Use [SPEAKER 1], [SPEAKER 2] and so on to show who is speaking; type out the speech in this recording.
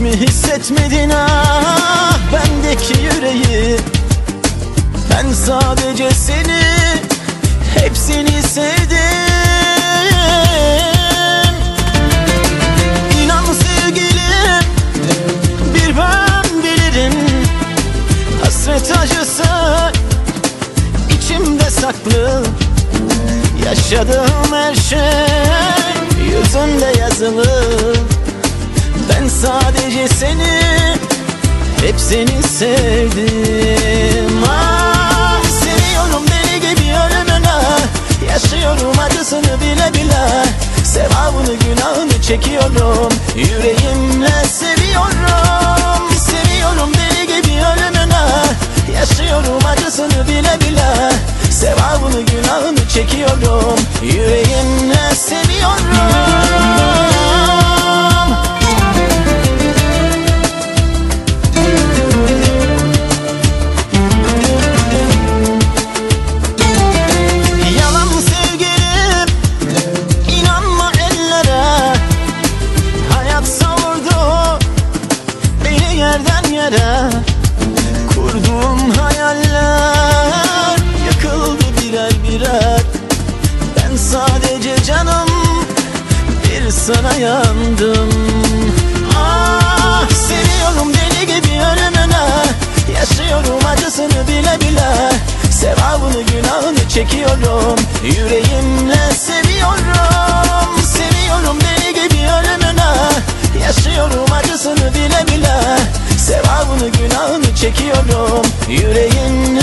[SPEAKER 1] Mi hissetmedin ah Bendeki yüreği? Ben sadece seni Hepsini sevdim. İnan sevgilim Bir ben bilirim. Hasret acısı içimde saklı. Yaşadığım her şey yüzünde yazılı Ben sadece seni hep seni sevdim. Ah, Seviyorum deli gibi ölümüne Yaşıyorum acısını bile bile. Sevabını günahını çekiyorum Yüreğimle seviyorum. Seviyorum deli gibi ölümüne Yaşıyorum acısını bile bile. Sevabını günahını çekiyorum Yüreğimle seviyorum yere Kurduğum hayaller yıkıldı birer birer. Ben sadece canım bir sana yandım. Ah seviyorum deli gibi ölümüne Yaşıyorum acısını bile bile. Sevabını günahını çekiyorum Yüreğimle seviyorum. Seviyorum deli gibi ölümüne Yaşıyorum acısını bile bile Sevabını günahını çekiyorum. Seviyorum